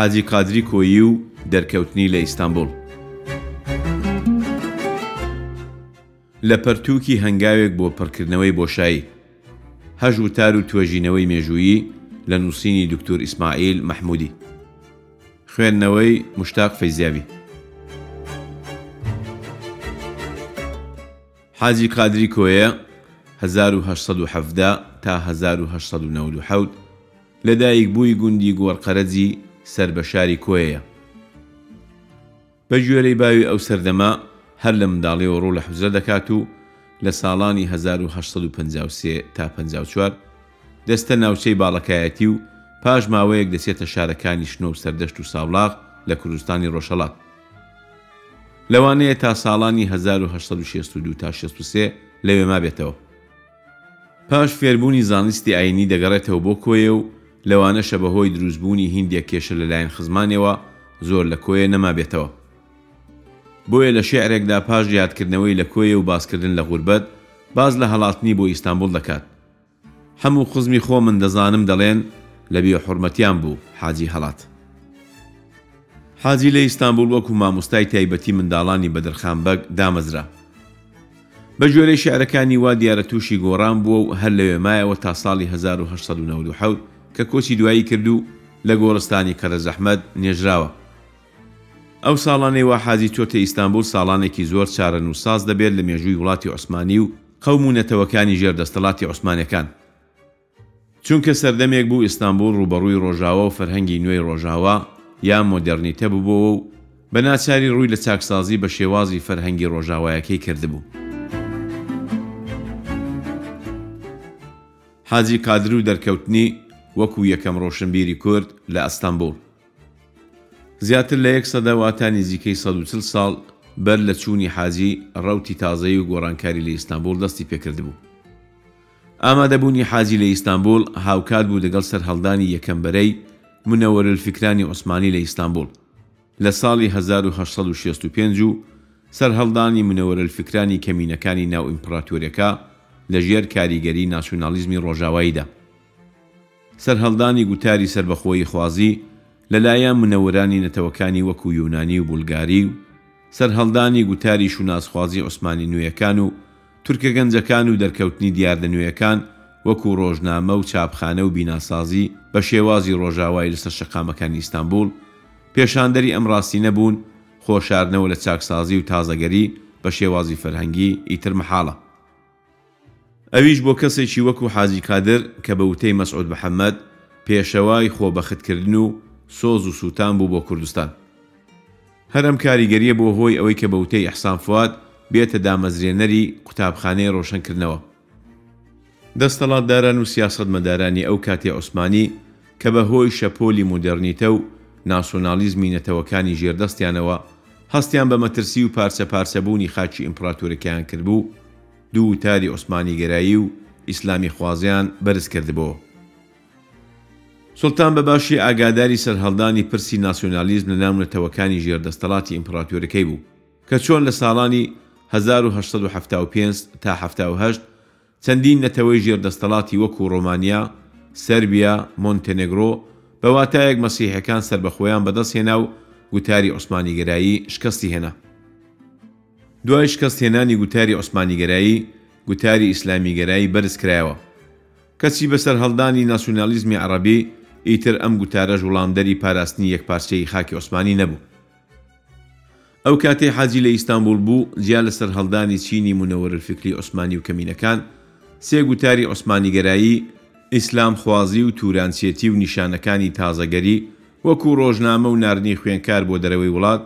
حاجی قادری کۆیی و دەرکەوتنی لە ئیستانبوڵ. لە پەرتووکی هەنگاوێک بۆ پڕکردنەوەی بۆشایی، هەژ وتار و توێژینەوەی مێژوویی لە نووسینی دوکتور ئیسماعیل مەحموودی. خوێندنەوەی، موشتاق فەیزیاوی. حاجی قادری کۆیە، هەزار و هەشت سەد و حەڤدە تا هەزار و هەشت سەد و نەوەد و حەوت، لەدایکبووی گوندی گۆڕقەرەجی سەر بە شاری کۆیەیە. بەگوێرەی باوی ئەو سەردەمە، هەر لە منداڵییەوە ڕوو لە حوجرە دەکات و لە ساڵانی هەزار و هەشت سەد و پەنجا و سێ تا پەنجا و چوار، دەچتە ناوچەی باڵەکایەتی و پاش ماوەیەک دەچێتە شارەکانی شنۆ و سەردەشت و سابڵاغ لە کوردستانی ڕۆژهەڵات. لەوانەیە تا ساڵانی هەزار و هەشت سەد و شێست و دوو تا شێست و سێ لەوێ مابێتەوە. پاش فێربوونی زانستی ئایینی دەگەڕێتەوە بۆ کۆیێ و لەوانەشە بەهۆی دروستبوونی هیندێک کێشە لەلایەن خزمانێوە زۆر لە کۆیێ نەمابێتەوە. بۆیە لە شێعرێکدا پاش یادکردنەوەی لە کۆیێ و باسکردن لە غوربەت، باس لە هەڵاتنی بۆ ئیستانبوڵ دەکات. هەموو خزمی خۆمن دەزانم دەڵێن لە بێ حورمەتیان بوو حاجی هەڵات حاجی لە ئیستانبول وەکو ماموستای تایبەتی منداڵانی بەدرخان بەگ دامەزرا بە گوێرەی شعرەکانی وا دیارە توشی گۆڕان بووە و هەر لەوێ مایەوە تا ساڵی هەزار و هەشت سەد و نەوەد و حەوت کە کۆچی دوایی کرد و لە گۆڕستانی کەرەزەحمەت نێژراوە ئەو ساڵانەی وا حاجی چۆتە ئیستانبول ساڵانێکی زۆر چارەنوسساز دەبێت لە مێژووی وڵاتی عوسمانی و قەوم و نەتەوەکانی ژێر دەستەڵاتی عوسمانەکان. چونکە سەردەمێک بوو ئیستانبوڵ ڕووبەڕووی ڕۆژاوا و فەرهەنگی نوێی ڕۆژاوا یا مۆدێڕنیتە ببۆوە و بە ناچاری ڕووی لە چاکسازی بە شێوازی فەرهەنگی ڕۆژاوایەکەی کردبوو. حاجی قادر و دەرکەوتنی وەکوو یەکەم ڕۆشنبیری کورد لە ئەستانبوڵ. زیاتر لە یەک سەدە واتا نیزیکەی سەد و چل ساڵ بەر لە چوونی حاجی ڕەوتی تازەی و گۆڕانکاری لە ئیستانبوڵ دەستی پێکردبوو. ئامادەبوونی حاجی لە ئیستانبوڵ هاوکات بوو دەگەڵ سەرهەڵدانی یەکەم بەرەی منەوەرولفیکرانی عوسمانی لە ئیستانبوڵ لە ساڵی هەزار و هەشت سەد و شێست و پێنج و سەرهەڵدانی منەوەرولفیکرانی کەمینەکانی ناو ئیمپڕاتۆریەکە لە ژێر کاریگەری ناسیوناڵیزمی ڕۆژاواییدا. سەرهەڵدانی گوتاری سەربەخۆییخوازی لە لایەن منەورانی نەتەوەکانی وەکوو یوونانی و بوڵگاری و سەرهەڵدانی گوتاری شووناسخوازی عوسمانی نوێیەکان و تورکە گەنجەکان و دەرکەوتنی دیاردە نوێیەکان وەکوو ڕۆژنامە و چاپخانە و بیناسازی بە شێوازی ڕۆژاوای لە سەر شەقامەکانی ئیستانبووڵ پێشاندەری ئەم ڕاستینە بوون خۆشاردنەوە لە چاکسازی و تازەگەری بە شێوازی فەرهەنگی ئیتر مەحاڵە. ئەویش بۆ کەسێکی وەکو حاجی قادر کە بە وتەی مەسعود محەمەد پێشەوای خۆ بەخت کردن و سۆز و سوتان بوو بۆ کوردستان. هەر ئەم کاریگەریە بوە هۆی ئەوەی کە بە وتەی ئیحسان فواد بێتە دامەزرێنەری قوتابخانەی ڕۆشنکردنەوە. دەستەڵاتداران و سیاسەتمەدارانی ئەو کاتی عوسمانی، کە بە هۆی شەپۆلی مۆدێڕنیتە و ناسۆناڵیزمی نەتەوەکانی ژێر دەستیانەوە، هەستیان بە مەترسی و پارچە پارچە بوونی خاکی ئیمپڕاتۆرەکەیان کردبوو، دوو وتاری عوسمانیگەرایی و ئیسلامیخوازیان بەرز کردبۆوە. سوڵتان بە باشی ئاگاداری سەرهەڵدانی پرسی ناسیۆنالیزم لە ناو نەتەوەکانی ژێر دەستەڵاتی ئیمپڕاتۆرەکەی بوو، کە چۆن لە ساڵانی هەزار و هەشت سەد و حەفتا و پێنج تا حەفتا و هەشت، چەندین نەتەوەی ژێردەستەڵاتی وەکوو ڕۆمانیا، سربیا، مۆنتێنێگرۆ، بە واتایەک مەسیحیەکان سەربەخۆیان بەدەست هێنا و گوتاری عوسمانیگەرایی شکستی هێنا. دوای شکست هێنانی گوتاری عوسمانیگەرایی، گوتاری ئیسلامیگەرایی بەرز کرایەوە. کەچی بە سەرهەڵدانی ناسیونالیزمی عەڕەبی، ئیتر ئەم گوتارەش وڵامدەری پاراستنی یەکپارچەیی خاکی عوسمانی نەبوو. ئەو کاتەی حاجی لە ئیستانبوڵ بوو، جیا لە سەرهەڵدانی چینی منەوەرالفکری عوسمانی و کەمینەکان، سێ گوتاری عوسمانیگەرایی، ئیسلامخوازی و تورانچێتی و نیشانەکانی تازەگەری، وەکوو ڕۆژنامە و ناردنی خوێنکار بۆ دەرەوەی وڵات،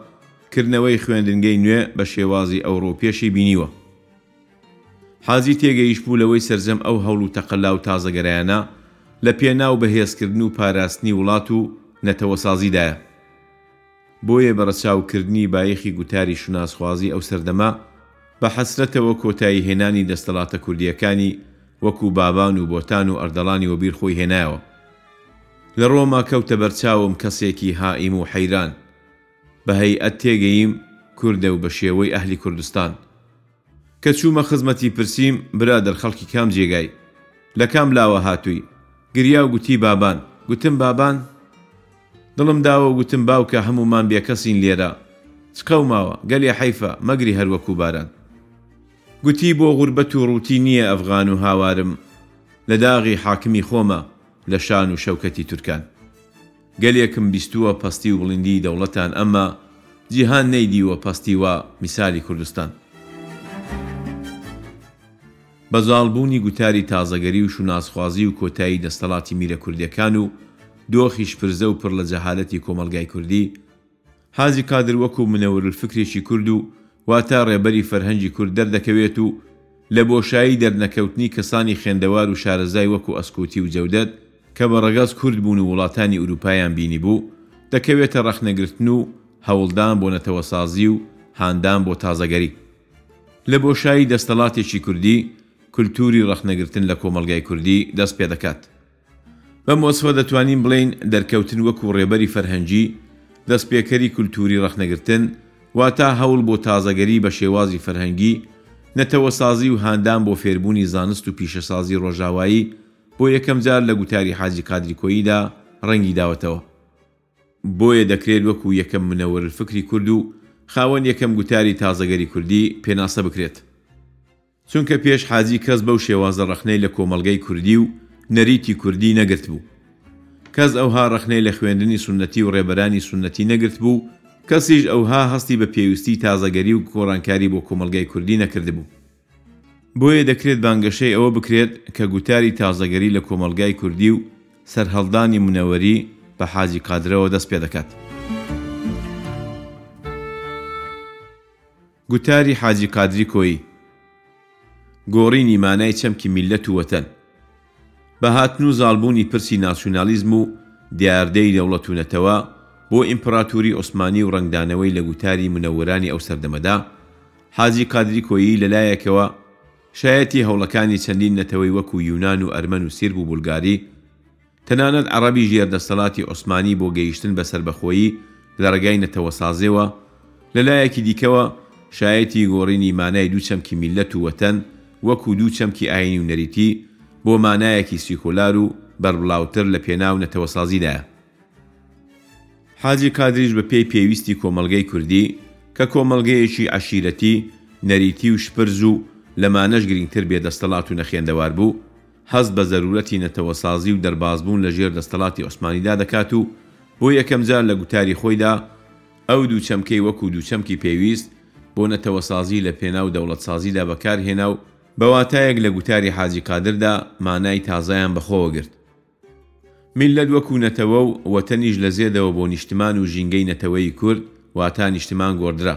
کردنەوەی خوێندنگەی نوێ بە شێوازی ئەوڕوپییەشی بینیوە. حاجی تێگەیشتبوو لەوەی سەرجەم ئەو هەوڵ و تەقەلا و تازەگەرایانە لە پێناو بەهێزکردن و پاراستنی وڵات و نەتەوەسازیدایە. بۆیە بە رەچاوکردنی بایەخی گوتاری شوناسخوازی ئەو سەردەمە، بە حەسرەتەوە کۆتایی هێنانی دەستەڵاتە کوردییەکانی وەکو بابان و بۆتان و ئەردەڵانی وەبیر خۆی هێنایەوە. لە رۆما کەوتە بەرچاوم کەسێکی هائیم و حەیران. بە هەیئەت تێگەییم کوردە و بە شێوەی ئەهلی کوردستان. کە چوومە خزمەتی پرسیم، برادەر خەڵکی کام جێگای؟ لە کام لاوە هاتووی؟ گریا و گوتی بابان. گوتم بابان؟ دڵم داوە و گوتم باوکە هەموومان بێکەسین لێرە. چ قەوماوە؟ گەلێ حەیفە، مەگری هەر وەکوو باران. گوتی بۆ غوربەت و ڕووتی نییە ئەفغان و هاوارم لە داغی حاکمی خۆمە لە شان و شەوکەتی تورکان. گەلێکم بیستووە پەستی و بڵیندیی دەوڵەتان ئەمما جیهان نەیدیووە پەستی وا میسالی کوردستان. بە زاڵ بوونی گوتاری تازەگەری و شوناسخوازی و کۆتایی دەستەڵاتی میرە کوردەکان و دۆخی شپرزە و پڕ لە جەهالەتی کۆمەڵگای کوردی، حاجی قادر وەکوو منەورولفکرێکی کورد و واتە ڕێبەری فەرهەنگی کورد دەردەکەوێت و لە بۆشایی دەرنەکەوتنی کەسانی خوێندەوار و شارەزای وەکوو ئەسکوتی و جەودەت کە بە ڕەگەز کورد بوون و وڵاتانی ئورووپایان بینیبوو، دەکەوێتە ڕەخنەگرتن و هەوڵدان بۆ نەتەوەسازی و هاندان بۆ تازەگەری. لە بۆشایی دەستەڵاتێکی کوردی، کولتووری ڕەخنەگرتن لە کۆمەڵگای کوردی دەست پێ دەکات. بەم وەسفە دەتوانین بڵێین دەرکەوتن وەکوو ڕێبەری فەرهەنگی، دەستپێکەری کولتووری ڕەخنەگرتن، واتا هەوڵ بۆ تازەگەری بە شێوازی فەرهەنگی، نەتەوەسازی و هاندان بۆ فێربوونی زانست و پیشەسازی ڕۆژاوایی بۆ یەکەم جار لە گوتاری حاجی قادری کۆییدا ڕەنگی داوەتەوە. بۆیە دەکرێت وەکوو یەکەم منەورالفکری کورد و خاوەن یەکەم گوتاری تازەگەری کوردی پێناسە بکرێت. چونکە پێش حاجی کەس بەو شێوازە ڕەخنەی لە کۆمەڵگەی کوردی و نەریتی کوردی نەگرتبوو. کەس ئەوها ڕەخنەی لە خوێندنی سوننەتی و ڕێبەرانی سوننەتی نەگرتبوو، کەسیش ئەوها هەستی بە پێویستیی تازەگەری و گۆڕانکاری بۆ کۆمەڵگای کوردی نەکردبوو. بۆیە دەکرێت بانگەشەی ئەوە بکرێت کە گوتاری تازەگەری لە کۆمەڵگای کوردی و سەرهەڵدانی منەوەری بە حاجی قادرەوە دەست پێدەکات. گوتاری حاجی قادری کۆیی، گۆڕینی مانای چەمکی میللەت و وەتەن، بە هاتن و زاڵبوونی پرسی ناسیونالیزم و دیاردەی دەوڵەت و نەتەوە بۆ ئیمپراتوری عوسمانی و ڕەنگدانەوەی لە گوتاری منەورانی ئەو سەردەمەدا، حاجی قادری کۆیی لە لایەکەوە شایەتی هەوڵەکانی چەندین نەتەوەی وەکوو یونان و ئەرمەن و سیرب و بولگاری، تەنانەت عەڕەبی ژێر دەستەڵاتی عوسمانی بۆ گەیشتن بە سەربەخۆیی لە ڕێگای نەتەوەسازیەوە، لە لایەکی دیکەوە شایەتی گۆڕینی مانای دوو چەمکی میللەت و وەتەن وەکو دوو چەمکی ئاینی و نەریتی بۆ مانایەکی سیکۆلار و بەربڵاوتر لە پێناو نەتەوەسازیدایە. حاجی قادریش بە پێی پێویستی کۆمەڵگەی کوردی کە کۆمەڵگەیەکی عەشیرەتی، نەریتی و شپرز و لەمانەش گرینگتر بێ دەستەڵات و نەخوێندەوار بوو، هەست بە زەروورەتی نەتەوەسازی و دەربازبوون لە ژێر دەستەڵاتی عوسمانیدا دەکات و بۆ یەکەم جار لە گوتاری خۆیدا ئەو دوو چەمکەی وەکوو دوو چەمکی پێویست بۆ نەتەوەسازی لە پێناو دەوڵەتسازیدا بەکار هێنا و بە واتایەک لە گوتاری حاجی قادردا مانای تازەیان بە خۆوە گرت. میللەت وەکوو نەتەوە و وەتەنیش لە زێدەوە بۆ نیشتمان و ژینگەی نەتەوەی کورد، واتا نیشتمان گۆڕدرا.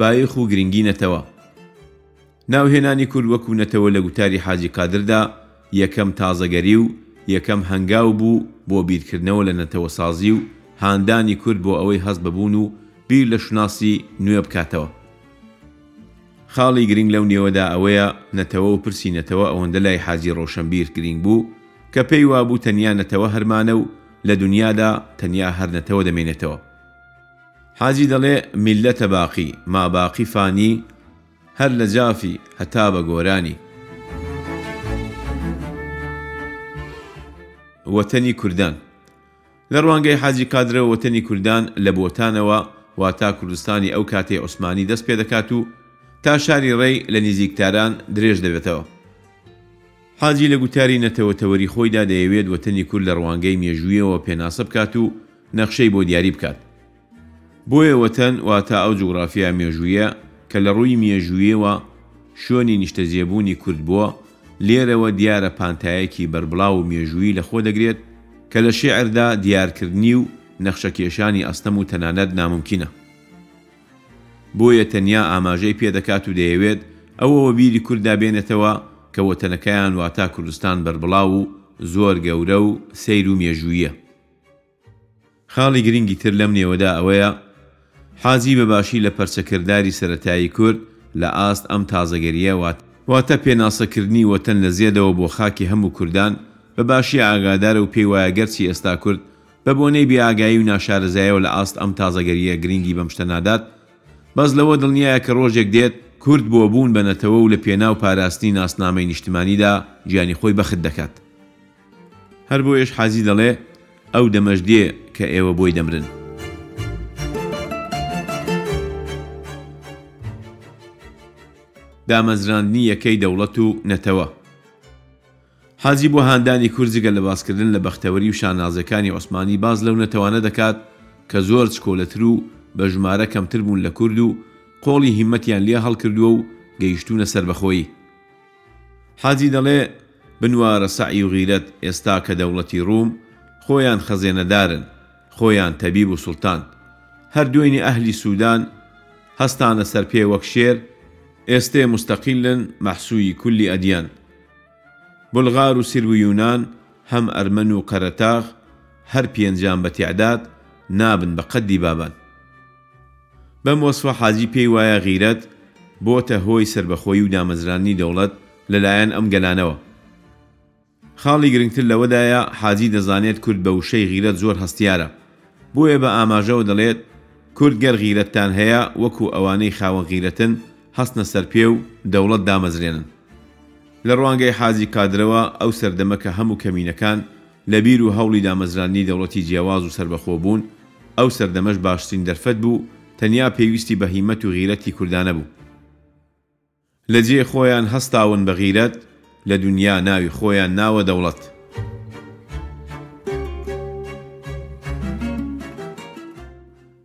بایەخ و گرنگی نەتەوە ناو هێنانی کورد وەکو نەتەوە لە گوتاری حاجی قادردا یەکەم تازەگەری و یەکەم هەنگاو بوو بۆ بیرکردنەوە لە نەتەوەسازی و هاندانی کورد بۆ ئەوەی هەست بە بوون و بیر لە شوناسی نوێ بکاتەوە. خاڵی گرنگ لەو نێوەدا ئەوەیە نەتەوە و پرسی نەتەوە ئەوەندە لای حاجی ڕۆشەنبیر گرینگ بوو کە پێی وابوو تەنیا نەتەوە هەرمانە و لە دونیادا تەنیا هەر نەتەوە دەمێنێتەوە. حاجی دەڵێ میللەتە باقی، ماباقی فانی هەر لە جافی هەتا بە گۆرانی. وەتەنی کوردان لە ڕوانگەی حاجی قادرەوە وەتەنی کوردان لە بۆتانەوە واتا کوردستانی ئەو کاتەی عوسمانی دەست پێ دەکات و تا شاری ڕێی لە نیزیک تاران درێژ دەبێتەوە. حاجی لە گوتاری نەتەوەتەوەری خۆیدا دەیەوێت وەتەنی کورد لە ڕوانگەی مێژوویەوە پێناسە بکات و نەخشەی بۆ دیاری بکات. بۆیە وەتەن واتە ئەو جوگرافیا مێژوویە کە لە ڕووی مێژوویەوە شوێنی نیشتەجێبوونی کورد بووە، لێرەوە دیارە پانتایەکی بەربڵاو و مێژوویی لە خۆ دەگرێت کە لە شێعردا دیارکردنی و نەخشەکێشانی ئەستەم و تەنانەت نامومکینە. بۆیە تەنیا ئاماژەی پێ دەکات و دەیەوێت ئەوە وە بیری کورددا بێنێتەوە کە وەتەنەکەیان واتا کوردستان بەربڵاو و زۆر گەورە و سەیر و مێژوویە. خاڵی گرنگی تر لەم نێوەدا ئەوەیە، حاجی بە باشی لە پەرچە کرداری سەرەتایی کورد لە ئاست ئەم تازەگەرییە، واتە پێناسە کردنی وەتەن لە زێدەوە بۆ خاکی هەموو کوردان، بە باشی ئاگادارە و پێی وایە گەرچی ئێستا کورد بە بۆنەی بێ ئاگایی و ناشارەزایەوە لە ئاست ئەم تازەگەرییە گرنگی بەم شتە نادات، بەس لەوە دڵنیایە کە ڕۆژێک دێت، کورد بۆ بوون بە نەتەوە و لە پێناو پاراستنی ناسنامەی نیشتمانیدا گیانی خۆی بەخت دەکات. هەر بۆیەش حاجی دەڵێ، ئەو دەمەش دێ کە ئێوە بۆی دەمرن. دامەزراندنی یەکەی دەوڵەت و نەتەوە حاجی بۆ هاندانی کورد جگە لە باسکردن لە بەختەوەری و شانازیەکانی عوسمانی باس لەو نەتەوانە دەکات کە زۆر چکۆلەتر و بە ژمارە کەمتر بوون لە کورد و قۆڵی هیمەتیان لێ هەڵکردووە و گەیشتوونە سەربەخۆیی. حاجی دەڵێ، بنوارە سەعی و غیرەت ئێستا کە دەوڵەتی ڕووم، خۆیان خەزێنەدارن، خۆیان تەبیب و سوڵتان. هەر دۆینێ ئەهلی سوودان، هەستانە سەر پێ وەک شێر، ئێستێ موستەقیلن مەحسووی کولی ئەدیان. بولغار و سرب و یونان، هەم ئەرمەن و قەرەتاغ، هەر پێنجان بە تیعداد، نابن بە قەددی بابان. بەم وەسفە حاجی پێی وایە غیرەت بۆتە هۆی سەربەخۆیی و دامەزراندنی دەوڵەت لە لایەن ئەم گەلانەوە. خاڵی گرنگتر لەوەدایە حاجی دەزانێت کورد بە وشەی غیرەت زۆر هەستیارە، بۆیە بە ئاماژەوە دەڵێت، کورد گەر غیرەتتان هەیە وەکو ئەوانەی خاوەن غیرەتن هەستنە سەر پێ و دەوڵەت دامەزرێنن. لە ڕوانگەی حاجی قادرەوە ئەو سەردەمە کە هەمو کەمینەکان لە بیر و هەوڵی دامەزراندنی دەوڵەتی جێواز و سەربەخۆ بوون، ئەو سەردەمەش باشترین دەرفەت بوو، تەنیا پێویستی بە هیمەت و غیرەتی کوردانە بوو. لە جێ خۆیان هەستاون بە غیرەت، لە دونیا ناوی خۆیان ناوە دەوڵەت.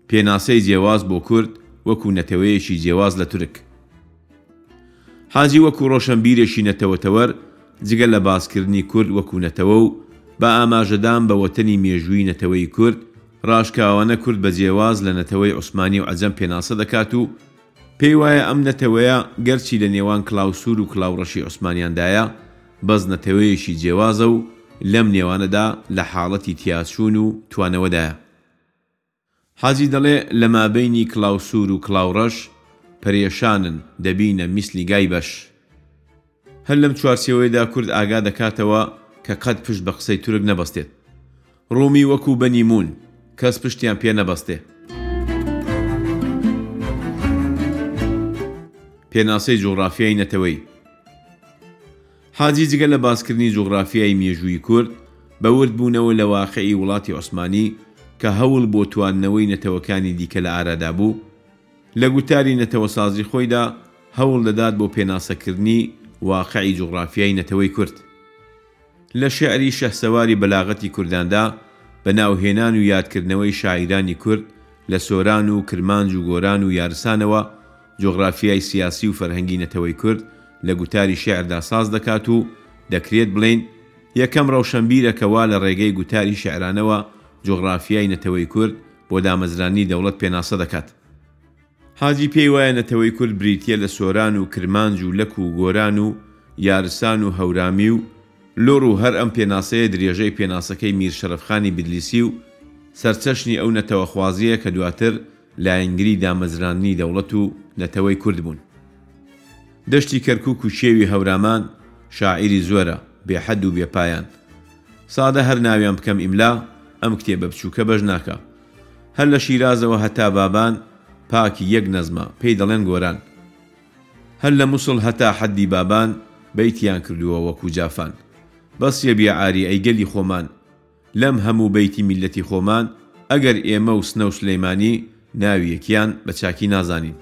پێناسەی جێواز بۆ کورد وەکو نەتەوەیەکی جێواز لە تورک. حاجی وەکو ڕۆشەنبیرێکی نەتەوەتەوەر جگە لە باسکردنی کورد وەکو نەتەوە و بە ئاماژەدان بە وەتەنی مێژوویی نەتەوەی کورد، ڕاشکاوانە کورد بە جێواز لە نەتەوەی عوسمانی و عەجەم پێناسە دەکات و پێیوایە ئەم نەتەوەیە گەرچی لە نێوان کلاوسور و کلاوڕەشی عوسمانیاندایە بەس نەتەوەیەکی جێوازە و لەم نێوانەدا لە حاڵەتی تیاچوون و توانەوەدایە. حاجی دەڵێ لە مابەینی کڵاوسوور و کڵاوڕەش پەرێشانن، دەبینە میسلی گای بەش. هەر لەم چوارچێوەیەدا کورد ئاگا دەکاتەوە کە قەت پشت بە قسەی تورک نەبەستێت. ڕوومی وەکوو بەنی موون، کەس پشتیان پێ نەبەستێ. پێناسەی جوغڕافیای نەتەوەیی. حاجی جگە لە باسکردنی جوغرافیای مێژووی کورد، بە ورد بوونەوە لە واقعی وڵاتی عوسمانی، کە هەوڵ بۆ تواندنەوەی نەتەوەکانی دیکە لە ئارادا بوو، لە گوتاری نەتەوەسازی خۆیدا هەوڵ دەدات بۆ پێناسەکردنی واقعی جوغرافیای نەتەوەی کورد. لە شێعری شەهسەواری بەلاغەتی کورداندا، بە ناوهێنان و یادکردنەوەی شاعیرانی کورد لە سۆران و کرمانج و گۆران و یارسانەوە، جوغرافیای سیاسی و فەرهەنگی نەتەوەی کورد لە گوتاری شێعردا ساز دەکات و دەکرێت بڵێین یەکەم ڕەوشەنبیرە کە وا لە ڕێگەی گوتاری شێعرانەوە جوغرافیای نەتەوەی کورد بۆ دامەزراندنی دەوڵەت پێناسە دەکات. حاجی پێی وایە نەتەوەی کورد بریتییە لە سۆران و کرمانج و لەک و گۆران و یارسان و هەورامی و لوڕ و هەر ئەم پێناسەیە درێژەی پێناسەکەی میر شەرەفخانی بدلیسی و سەرچەشنی ئەو نەتەوەخوازییە کە دواتر لایەنگری دامەزراندنی دەوڵەت و نەتەوەی کورد بوون. دەشتی کەرکووک و کێوی هەورامان شاعیری زۆرە، بێحەد و بێپایان. سادە هەر ناویان بکەم ئیملا ئەم کتێبە بچووکە بەش ناکا. هەر لە شیرازەوە هەتا بابان پاکی یەک نەزمە، پێی دەڵێن گۆران. هەر لە موسڵ هەتا حەدی بابان بەیتیان کردووە وەکوو جافان. بەس یە بێ عاری ئەی گەلی خۆمان! لەم هەموو بەیتی میللەتی خۆمان ئەگەر ئێمە و سنە و سولەیمانی ناوی یەکیان بە چاکی نازانین.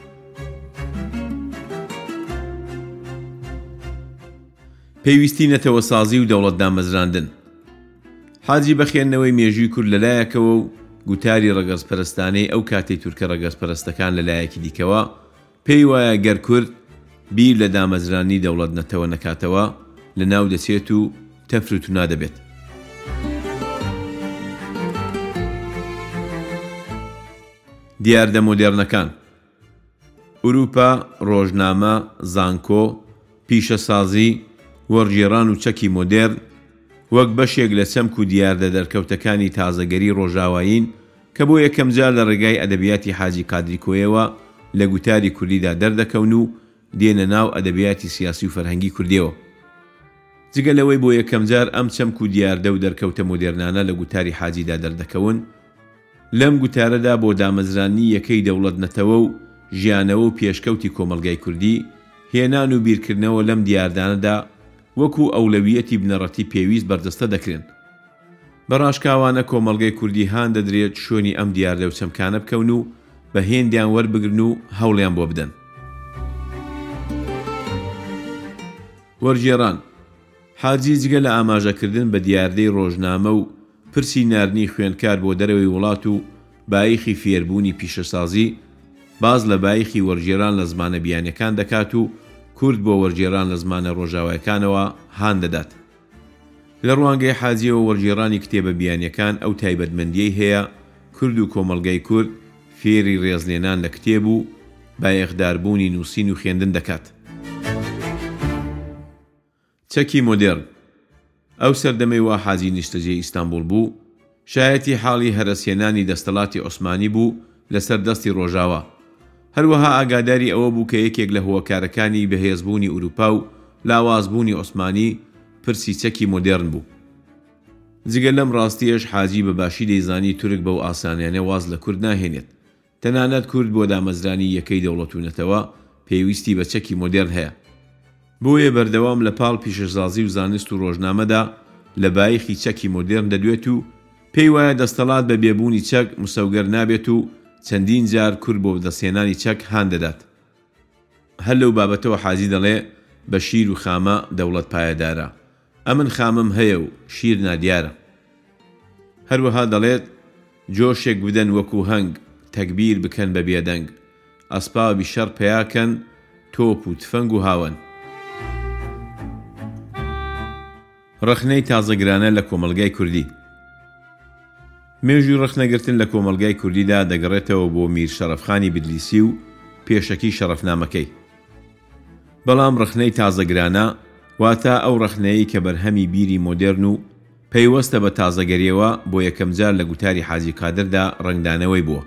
پێویستی نەتەوەسازی و دەوڵەت دامەزراندن حاجی بەخێندنەوەی مێژووی کورد لە لایەکەوە و گوتاری ڕەگەزپەرستانەی ئەو کاتەی تورکە ڕەگەزپەرستەکان لە لایەکی دیکەوە پێی وایە گەر کورد بیر لە دامەزرانی دەوڵەت نەتەوە نەکاتەوە لە ناو دەچێت و تەفر و تونا دەبێت. دیاردە مۆدێڕنەکان، ئورووپا، ڕۆژنامە، زانکۆ، پیشەسازی، وەڕگێڕان و چەکی مۆدێڕن، وەک بەشێک لە چەمک و دیاردە دەرکەوتەکانی تازەگەری ڕۆژاوایین، کە بۆ یەکەم جار لە ڕێگای ئەدەبیاتی حاجی قادری کۆیەوە لە گوتاری کوردیدا دەردەکەون و دێنە ناو ئەدەبیاتی سیاسی و فەرهەنگی کوردیەوە. جگە لەوەی بۆ یەکەم جار ئەم چەمک و دیاردە و دەرکەوتە مۆدێرنانە لە گوتاری حاجیدا دەردەکەون، لەم گوتارەدا بۆ دامەزراننی یەکەی دەوڵەت-نەتەوە و ژیانەوە و پێشکەوتی کۆمەڵگای کوردی، هێنان و بیرکردنەوە لەم دیاردانەدا وەکو ئەولەوییەتی بنەڕەتی پێویست بەرجەستە دەکرێن. بە ڕاشکاوانە کۆمەڵگەی کوردی هان دەدرێت شوێنی ئەم دیاردە و چەمکانە بکەون و بە هێندیان وەربگرن و هەوڵیان بۆ بدەن. وەرگێڕان، حاجی جگە لە ئاماژەکردن بە دیاردەی ڕۆژنامە و پرسی ناردنی خوێندکار بۆ دەرەوەی وڵات و بایەخی فێربوونی پیشەسازی، باس لە بایەخی وەرگێران لە زمانە بیانیەکان دەکات و کورد بۆ وەرگێڕان لە زمانە ڕۆژاوایەکانەوە هان دەدات. لە ڕوانگەی حاجیەوە وەرگێڕانی کتێبە بیانیەکان ئەو تایبەتمەندیەی هەیە کورد و کۆمەڵگای کورد فێری ڕێزلێنان لە کتێب و بایەخداربوونی نووسین و خوێندن دەکات. چەکی مۆدێرن ئەو سەردەمەی وا حاجی نیشتەجێی ئیستانبوڵ بوو، شایەتی حاڵی هەرەسهێنانی دەستەڵاتی عوسمانی بوو لەسەر دەستی ڕۆژاوا. هەروەها ئاگاداری ئەوە بوو کە یەکێک لە هۆکارەکانی بەهێزبوونی ئورووپا و لاوازبوونی عوسمانی پرسی چەکی مۆدێرن بوو. جگە لەم ڕاستییەش حاجی بە باشی دەیزانی تورک بەو ئاسانیانە واز لە کورد ناهێنێت تەنانەت کورد بۆ دامەزرانی یەکەی دەوڵەت و نەتەوە پێویستی بە چەکی مۆدێرن هەیە. بۆیە بەردەوام لە پاڵ پیشەسازی و زانست و ڕۆژنامەدا لە بایخی چەکی مۆدێرن دەدوێت و پێی وایە دەستەڵات بە بێ بوونی چەک مسەوگەر نابێت و چەندین جار کورد بۆ بەدەستهێنانی چەک هان دەدات. هەر لەو بابەتەوە حاجی دەڵێ بە شیر و خامە دەوڵەت پایەدارە. ئەمن خامم هەیە و شیر نادیارە. هەروەها دەڵێت، جۆشێک بدەن وەکو هەنگ، تەگبیر بکەن بە بێدەنگ، ئەسبابی شەڕ پەیا کەن، تۆپ و تفەنگ و هاوەن. ڕەخنەی تازەگرانە لە کۆمەڵگای کوردی مێژووی ڕەخنەگرتن لە کۆمەڵگای کوردیدا دەگەڕێتەوە بۆ میر شەڕەفخانی بدلیسی و پێشەکی شەڕەفنامەکەی. بەڵام ڕەخنەی تازەگرانە، واتە ئەو ڕەخنەیەی کە بەرهەمی بیری مۆدێرن و پەیوەستە بە تازەگەرییەوە بۆ یەکەمجار لە گوتاری حاجی قادردا ڕەنگدانەوەی بووە.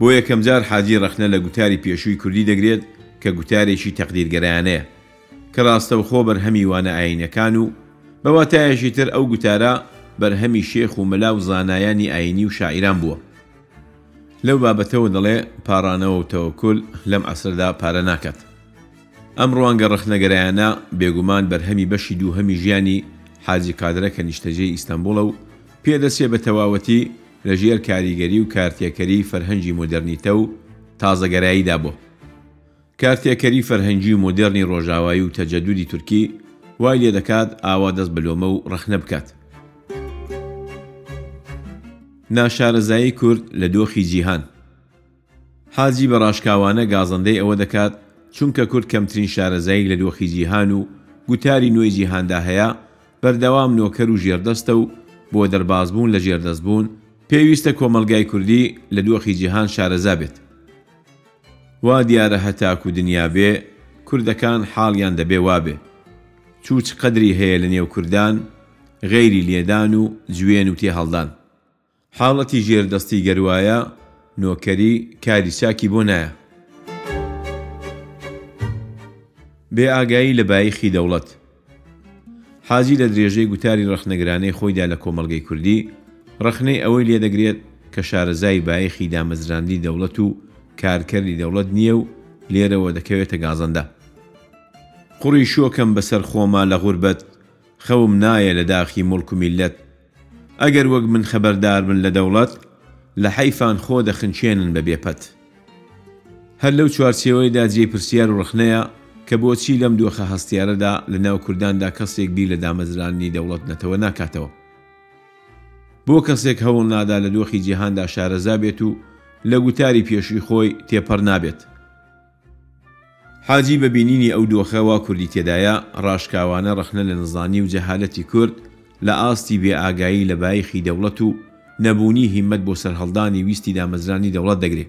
بۆ یەکەمجار حاجی ڕەخنە لە گوتاری پێشووی کوردی دەگرێت کە گوتارێکی تەقدیرگەرایانەیە کە ڕاستەوخۆ بەرهەمی وانە ئایینەکان و بە واتایەکی تر ئەو گوتارە بەرهەمی شێخ و مەلا و زانایانی ئایینی و شاعیران بووە. لەو بابەتەوە دەڵێ، پاڕانەوە و تەوەکول لەم عەسرەدا پارە ناکات. ئەم ڕوانگە ڕەخنەگەرایانە بێگومان بەرهەمی بەشی دووهەمی ژیانی حاجی قادرە کە نیشتەجێی ئیستەنبوڵە و پێدەچێ بە تەواوەتی لە ژێر کاریگەری و کارتێکەریی فەرهەنگی مۆدێرنیتە و تازەگەراییدا بۆ کارتێکەری فەرهەنگی و مۆدێرنی ڕۆژاوایی و تەجەدودی تورکی وای لێ دەکات ئاوا دەست بە لۆمە و ڕەخنە بکات. ناشارەزایی کورد لە دۆخی جیهان. حاجی بە ڕاشکاوانە گازەندەی ئەوە دەکات، چونکە کورد کەمترین شارەزایی لە دۆخی جیهان و گوتاری نوێی جیهاندا هەیە، بەردەوام نۆکەر و ژێردەستە و بۆ دەربازبوون لە ژێردەستبوون، پێویستە کۆمەڵگای کوردی لە دۆخی جیهان شارەزا بێت. وا دیارە هەتاکو دنیا بێ کوردەکان حاڵیان دەبێ وابێ چو چ قەدری هەیە لە نێو کوردان غەیری لێدان و جوێن و تێهەڵدان حاڵەتی ژێر دەستی گەر وایە نۆکەری کاری چاکی بۆ نایە. بێ ئاگایی لە باییخی دەوڵەت. حاجی لە درێژەی گوتاری ڕەخنەگرانەی خۆیدا لە کۆمەڵگەی کوردی، ڕەخنەی ئەوەی لێ دەگرێت کە شارەزای بایەخی دامەزراندنی دەوڵەت و کارکەری دەوڵەت نییە و لێرەوە دەکەوێتە گازەندە. قوڕی شۆکەم بەسەر خۆما لە غوربەت، خەوم نایە لە داخی موڵک و میللەت، ئەگەر وەک من خەبەردار بن لە دەوڵەت لە حەیفان خۆ دەخنکێنن بە بێ پەت. هەر لەو چوارچێوەیدا جێی پرسیار و ڕەخنەیە کە بۆچی لەم دۆخە هەستیارەدا لە ناو کورداندا کەسێک بیر لە دامەزراندنی دەوڵەت نەتەوە ناکاتەوە؟ بۆ کەسێک هەوڵ نادا لە دۆخی جیهاندا شارەزا بێت و لە گوتاری پێشووی خۆی تێپەڕ نابێت؟ حاجی بە بینینی ئەو دۆخە وا کوردی تێدایە، ڕاشکاوانە ڕەخنە لە نەزانی و جەهالەتی کورد لە ئاستی بێ ئاگایی لە بایخی دەوڵەت و نەبوونی هیممەت بۆ سەرهەڵدانی ویستی دامەزرانی دەوڵەت دەگرێ.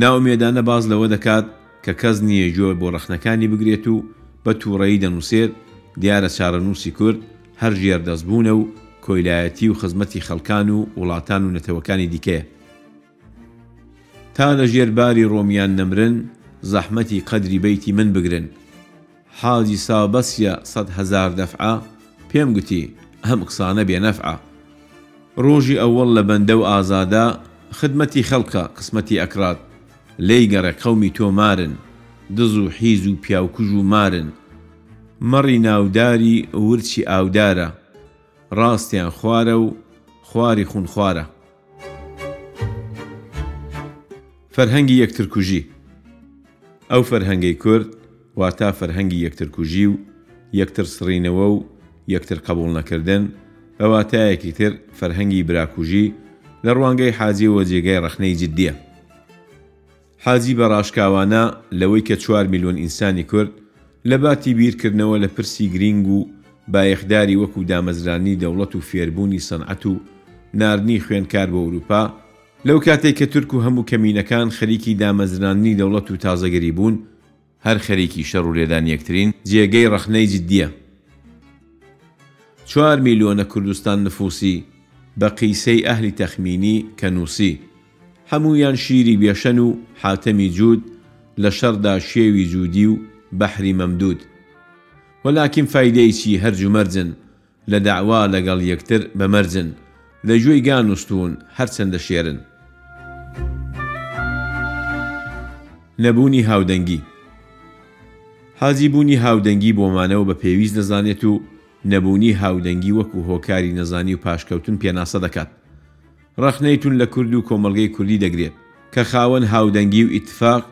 نائومێدانە باس لەوە دەکات کە کەس نییە گوێ بۆ ڕەخنەکانی بگرێت و بە تووڕەیی دەنووسێت، دیارە چارەنووسی کورد هەر ژێردەستبوونە و کۆیلایەتی و خزمەتی خەڵکان و وڵاتان و نەتەوەکانی دیکەیە. تا لە ژێر باری ڕۆمیان نەمرن زەحمەتی قەدری بەیتی من بگرن حاجی سابەسیە سەد هەزار دەفعە پێم گوتی ئەم قسانە بێ نەفعە ڕۆژی ئەوەڵ لە بەندە و ئازادە خدمەتی خەڵکە قسمەتی ئەکڕات لێی گەڕێ قەومی تۆ مارن دز و حیز و پیاوکوژ و مارن مەڕی ناوداری ورچی ئاودارە. ڕاستیان خوارە و خواری خونخوارە. فەرهەنگی یەکترکوژی، ئەو فەرهەنگەی کورد واتا فەرهەنگی یەکترکوژی و یەکتر سڕینەوە و یەکتر قەبوڵ نەکردن، بە واتایەکی تر فەرهەنگی براکوژی، لە ڕوانگەی حاجیەوە جێگای ڕەخنەی جدیە. حاجی بە ڕاشکاوانە لەوەی کە چوار میلۆن ئینسانی کورد لە باتی بیر کردنەوە لە پرسی گرینگ و بایەخداری وەکوو دامەزراندنی دەوڵەت و فێر بوونی سەنعەت و ناردنی خوێندکار بۆ ئورووپا لەو کاتەی کە تورک و هەموو کەمینەکان خەریکی دامەزراندنی دەوڵەت و تازەگەری بوون هەر خەریکی شەڕ و لێدان یەکترین. جێگەی ڕەخنەی جدیە. چوار میلۆنە کوردستان نفوسی بە قیسەی ئەهلی تەخمینی کە نوسی هەموویان شیری بێشەن و حاتەمی جود لە شەڕدا شێوی جودی و بەحری مەمدود وەلاکین فایدەی چی هەرج و مەرجن لە دەعوا لەگەڵ یەکتر بە مەرجن. لە گوێی گان و ستوون هەرچەندە شێرن. نەبوونی هاودەنگی حاجی بوونی هاودەنگی بۆ مانە و بە پێویست دەزانێت و نەبوونی هاودەنگی وەکوو هۆکاری نەزانی و پاشکەوتن پێناسە دەکات. ڕەخنەی توند لە کورد و کۆمەڵگەی کوردی دەگرێت کە خاوەن هاودەنگی و ئیتفاق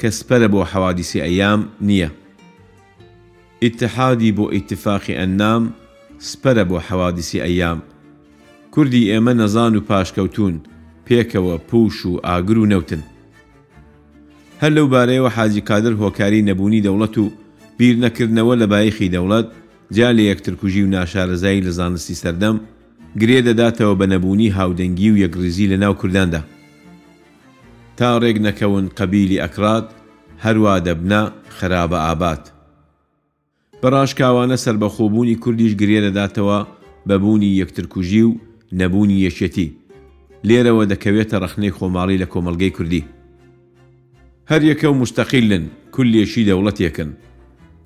کە سپەرە بۆ حەوادیسی ئەیام نییە. ئیتحادی بۆ ئیتفاقی ئەننام سپەرە بۆ حەوادیسی ئەیام. کوردی ئێمە نەزان و پاشکەوتوون، پێکەوە پووش و ئاگر و نەوتن. هەر لەو بارەیەوە حاجی قادر هۆکاری نەبوونی دەوڵەت و بیرنەکردنەوە لە بایخی دەوڵەت، جیا لە یەکترکوژی و ناشارەزایی لە زانستی سەردەم، گرێ دەداتەوە بە نەبوونی هاودەنگی و یەکڕیزی لە ناو کورداندا. تا ڕێک نەکەون قەبیلی ئەکراد هەروا دەبنە خەرابە ئاباد. بە ڕاشکاوانە سەربەخۆبوونی کوردیش گرێ دەداتەوە بە بوونی یەکترکوژی و نەبوونی یەکێتی. لێرەوە دەکەوێتە ڕەخنەی خۆماڵی لە کۆمەڵگەی کوردی. هەر یەکە و موستەقیلن، کلێشی دەوڵەتێکن.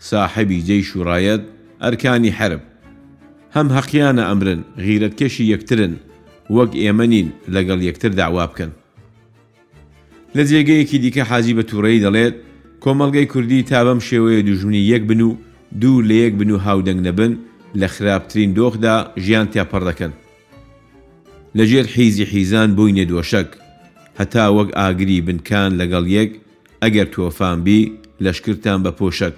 ساحێبی جەیش و ڕایەد، ئەرکانی حەرب. هەم هەقیانە ئەمرن، غیرەتکێشی یەکترن، وەک ئێمە نین لەگەڵ یەکتر دەعوا بکەن. لە جێگەیەکی دیکە حاجی بە تووڕەیی دەڵێت، کۆمەڵگەی کوردی تا بەم شێوەیە دوژمنی یەک بن و دوور لە یەک بن و هاودەنگ نەبن، لە خراپترین دۆخدا ژیان تێپەڕ دەکەن. لە ژێر حیزی حیزان بووینە دۆشەک. هەتا وەک ئاگری بن کان لەگەڵ یەک، ئەگەر تۆفان بی، لەشکرتان بە پۆشەک.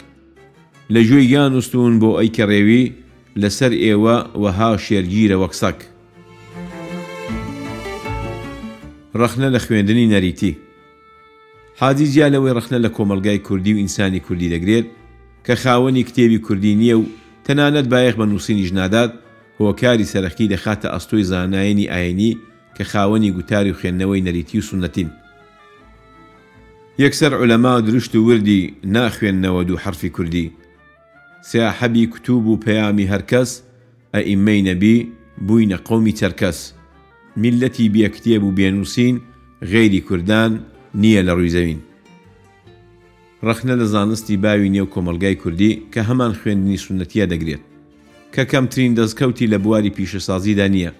لە گوێی گان و ستوون بۆ ئەی کە ڕێوی، لە سەر ئێوە وەها شێرگیرە وەک سەگ. ڕەخنە لە خوێندنی نەریتی حاجی جیا لەوەی ڕەخنە لە کۆمەڵگای کوردی و ئینسانی کوردی دەگرێت کە خاوەنی کتێبی کوردی نییە و تەنانەت بایەخ بە نووسینیش نادات، هۆکاری سەرەکی دەخاتە ئەستۆی زانایانی ئایینی کە خاوەنی گوتاری و خوێندنەوەی نەریتی و سوننەتین. یەکسەر عولەما درشت و وردی ناخوێننەوە دوو حەرفی کوردی. ساحەبی کتوب و پەیامی هەرکەس، ئەئیمەی نەبی، بووینە قەومی چەرکەس. میللەتی بێ کتێب و بێ نووسین، غەیری کوردان، نییە لە ڕووی زەوین. ڕەخنە لە زانستی باوی نێو کۆمەڵگای کوردی کە هەمان خوێندنی سوننەتییە دەگرێت. کە کەمترین دەستکەوتی لە بواری پیشەسازیدا نییە.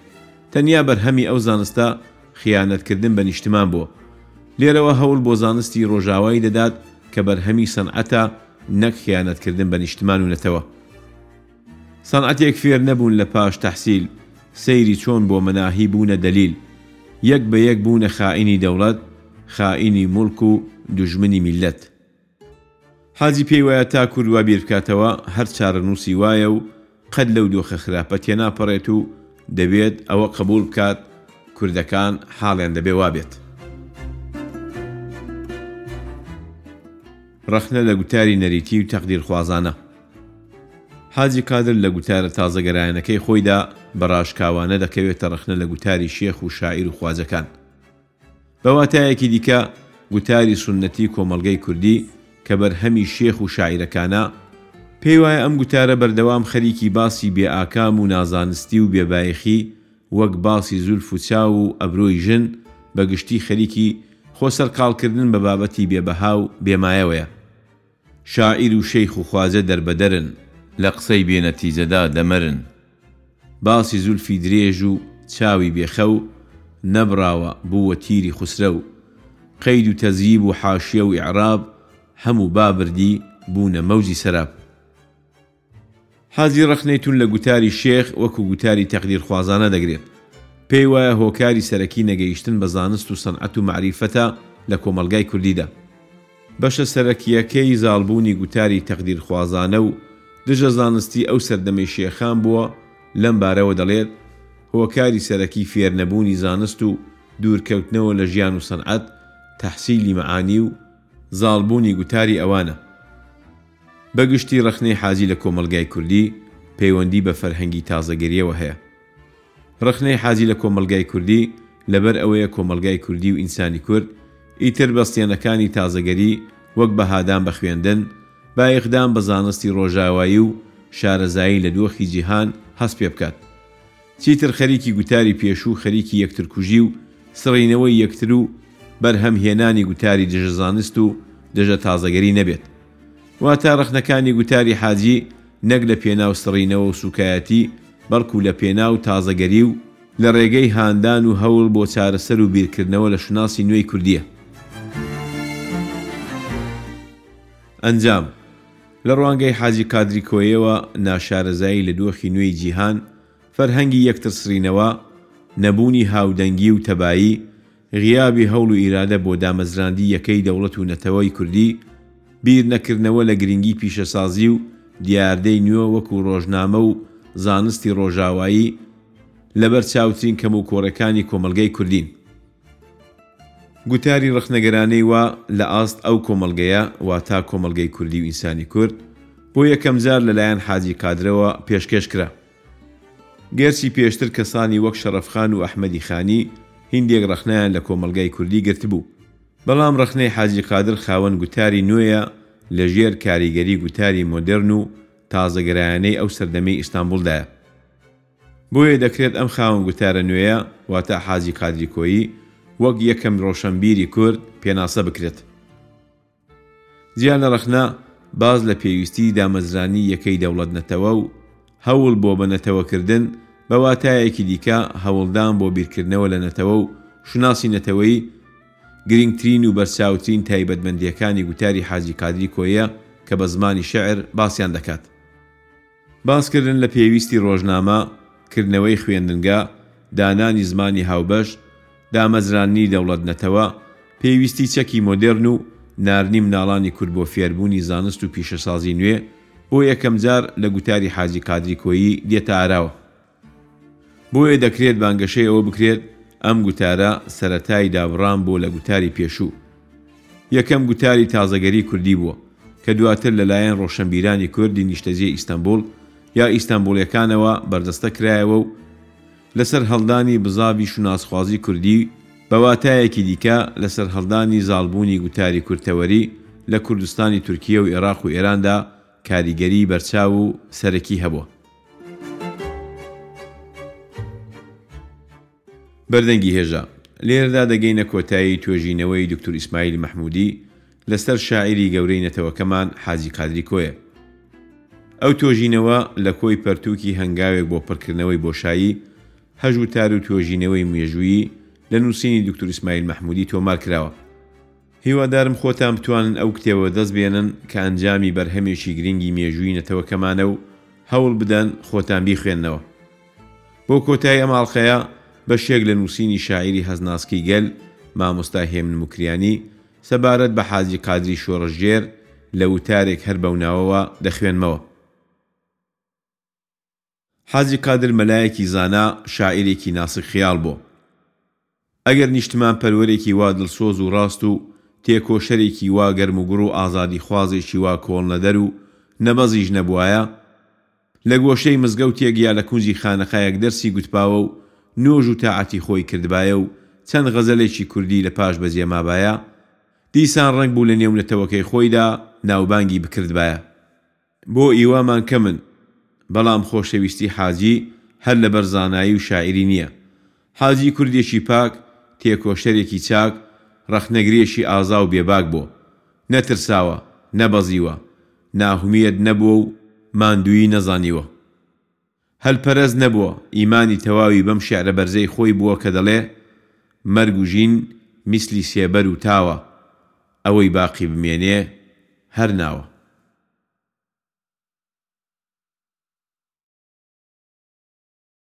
تەنیا بەرهەمی ئەو زانستە خیانەت کردن بە نیشتمان بۆ؟ لێرەوە هەوڵ بۆ زانستی ڕۆژاوایی دەدات کە بەرهەمی سەنعەتە نەک خیانەت کردن بە نیشتمان و نەتەوە. سەنعەتێک فێر نەبوون لە پاش تەحسیل سەیری چۆن بۆ مەناهی بوونە دەلیل. یەک بە یەک بوونە خائینی دەوڵەت، خائینی موڵک و دوژمنی میللەت. حاجی پێی وایە تا کورد وا بیر بکاتەوە هەر چارەنووسی وایە و قەت لەو دۆخە خراپە تێناپەڕێت و دەبێت ئەوە قبووڵ بکات کوردەکان حاڵیان دەبێت وا بێت. ڕەخنە لە گوتاری نەریتی و تەقدیرخوازانە. حاجی قادر لە گوتارە تازەگەرایانەکەی خۆیدا بە ڕاشکاوانە دەکەوێتە ڕەخنە لە گوتاری شێخ و شاعیر و خواجەکان. بە واتایەکی دیکە گوتاری سوننەتی کۆمەڵگەی کوردی کە بەرهەمی شێخ و شاعیرەکانە، پێی وایە ئەم گوتارە بەردەوام خەریکی باسی بێ ئاکام و نازانستی و بێ بایەخی وەک باسی زولف و چاو و ئەبرۆی ژن بە گشتی خەریکی خۆ سەرقاڵکردن بە بابەتی بێ بەها و بێ مایەوەیە. شاعیر و شێخ و خواجە دەربەدەرن، لە قسەی بێ نەتیجەدا دەمرن. باسی زولفی درێژ و چاوی بێ خەو، نەبڕاوە، بووە تیری خوسرەو. قەید و تەزیب و حاشیە و ئیعراب، هەموو با بردی، بوونە مەوجی سەراب. حاجی ڕەخنەی توند لە گوتاری شێخ وەکو گوتاری تەقدیرخوازانە دەگرێت، پێیوایە هۆکاری سەرەکی نەگەیشتن بە زانست و سەنعەت و مەعریفەتە لە کۆمەڵگای کوردیدا. بەشە سەرەکییەکەی زاڵبوونی گوتاری تەقدیرخوازانە و دژە زانستی ئەو سەردەمەی شێخان بووە، لەم بارەوە دەڵێت، هۆکاری سەرەکی فێرنەبوونی زانست و دوورکەوتنەوە لە ژیان و سەنعەت، تحصیل مەعانی، و زاڵبوونی گوتاری ئەوانە. بە گشتی ڕەخنەی حاجی لە کۆمەڵگای کوردی پەیوەندی بە فەرهەنگی تازەگەرییەوە هەیە. ڕەخنەی حاجی لە کۆمەڵگای کوردی لەبەر ئەوەیە کۆمەڵگای کوردی و ئینسانی کورد ئیتر بەستێنەکانی تازەگەری وەک بەهادان بە خوێندن، بایەخدان بە زانستی ڕۆژاوایی و شارەزایی لە دۆخی جیهان هەست پێ بکات. چیتر خەریکی گوتاری پێشوو و خەریکی یەکترکوژی و سڕینەوەی یەکتر و بەرهەم هێنانی گوتاری دژە زانست و دژە تازەگەری نەبێت. واتە ڕەخنەکانی گوتاری حاجی نەک لە پێناو سڕینەوە و سوکایەتی بەڵکو لە پێناو تازەگەری و، لە ڕێگەی هاندان و هەوڵ بۆ چارەسەر و بیرکردنەوە لە شوناسی نوێی کوردییە. ئەنجام. لە ڕوانگەی حاجی قادری کۆیەوە ناشارەزایی لە دۆخی نوێی جیهان، فەرهەنگی یەکترسڕینەوە، نەبوونی هاودەنگی و تەبایی، غیابی هەوڵ و ئیرادە بۆ دامەزراندی یەکەی دەوڵەت و نەتەوەی کوردی، بیر نەکردنەوە لە گرنگی پیشەسازی و دیاردەی نوێ وەکوو ڕۆژنامە و زانستی ڕۆژاوایی، لەبەر چاوترین کەموکۆڕەکانی کۆمەڵگەی کوردین. گوتاری ڕەخنەگەرانەی وا لە ئاست ئەو کۆمەڵگەیە، واتا کۆمەڵگەی کوردی و ئینسانی کورد، بۆ یەکەم جار لە لایەن حاجی قادرەوە پێشکێش کرا. گەرچی پێشتر کەسانی وەک شەڕەف خان و ئەحمەدی خانی هیندێک ڕەخنەیان لە کۆمەڵگای کوردی گرتبوو، بەڵام ڕەخنەی حاجی قادر خاوەن گوتاری نوێیە لە ژێر کاریگەری گوتاری مۆدێرن و تازەگەرایانەی ئەو سەردەمەی ئیستانبوڵدایە. بۆیە دەکرێت ئەم خاوەن گوتارە نوێیە، واتە حاجی قادری کۆیی، وەک یەکەم ڕۆشەنبیری کورد پێناسە بکرێت. جیا لە ڕەخنە، باس لە پێویستیی دامەزرانی یەکەی دەوڵەت-نەتەوە و هەوڵ بۆ بەنەتەوەکردن، بە واتایەکی دیکە هەوڵدان بۆ بیرکردنەوە لە نەتەوە و شوناسی نەتەوەیی، گرینگترین و بەرچاوترین تایبەتمەندییەکانی گوتاری حاجی قادری کۆیە کە بە زمانی شیعر باسیان دەکات. باسکردن لە پێویستی ڕۆژنامە، کردنەوەی خوێندنگە، دانانی زمانی هاوبەش، دامەزراندنی دەوڵەت-نەتەوە، پێویستی چەکی مۆدێرن و ناردنی مناڵانی کورد بۆ فێربوونی زانست و پیشەسازی نوێ، بۆ یەکەمجار لە گوتاری حاجی قادری کۆیی دێتە ئاراوە. بۆیە دەکرێت بانگەشەی ئەوە بکرێت ئەم گوتارە سەرەتای دابڕان بووە لە گوتاری پێشوو. یەکەم گوتاری تازەگەری کوردی بووە، کە دواتر لەلایەن ڕۆشەنبیرانی کوردی نیشتەجێی ئیستەنبوڵ یا ئیستەنبوڵیەکانەوە بەردەستە کرایەوە و لە سەرهەڵدانی بزاڤی شوناسخوازی کوردی، بە واتایەکی دیکە لە سەرهەڵدانی زاڵبوونی گوتاری کوردتەوەری لە کوردستانی تورکیە و ئێراق و ئێراندا کاریگەریی بەرچاو و سەرەکی هەبووە. بەردەنگی هێژا، لێرەدا دەگەینە کۆتایی توێژینەوەی دوکتور ئیسماعیل مەحموودی لەسەر شاعیری گەورەی نەتەوەکەمان حاجی قادری کۆیە. ئەو تۆژینەوە لە کۆی پەرتووکی هەنگاوێک بۆ پڕکردنەوەی بۆشایی، هەژوتار و توێژینەوەی مێژوویی لە نووسینی دوکتور ئیسماعیل مەحموودی تۆمار کراوە. هیوادارم خۆتان بتوانن ئەو کتێبە دەست بێنن کە ئەنجامی بەرهەمێکی گرنگی مێژووی نەتەوەکەمانە و هەوڵ بدەن خۆتان بیخوێننەوە. بۆ کۆتایی ئەم ئاڵقەیە بەشێک لە نووسینی شاعیری هەزناسکی گەل مامۆستا هێمن موکریانی سەبارەت بە حاجی قادری شۆڕشگێر لە وتارێک هەر بەو ناوەوە دەخوێنمەوە. حاجی قادر مەلایەکی زانا، شاعیرێکی ناسک خیاڵ بۆ. ئەگەر نیشتمانپەروەرێکی وا دڵسۆز و ڕاست و تێکۆشەرێکی وا گەرموگوڕ و ئازادیخوازێکی وا کۆڵنەدەر و نەبەزیش نەبوایە، لە گۆشەی مزگەوتێک یا لە کونجی خانەقایەک دەرسی گوتباوە و نۆژ و تاعەتی خۆی کردبایە و چەند غەزەلێکی کوردی لە پاش بەجێ مابایە، دیسان ڕەنگ بوو لە نێو نەتەوەکەی خۆیدا ناوبانگی بکردبایە. بۆ ئیوامان کەمن بەڵام خۆشەویستی حاجی هەر لەبەر زانایی و شاعیری نیە حاجی کوردێکی پاک تێکۆشەرێکی چاک ڕەخنەگرێکی ئازاو بێباک بۆ نەترساوە نەبەزیوە ناهومیەد نەبوەو ماندویی نەزانیوە هەلپەرست نەبووە، ئیمانی تەواوی بەم شیعرە بەرزەی خۆی بووە کە دەڵێ، مەرگ و ژین میسلی سێبەر و تاوە، ئەوەی باقی بمێنێ هەر ناوە.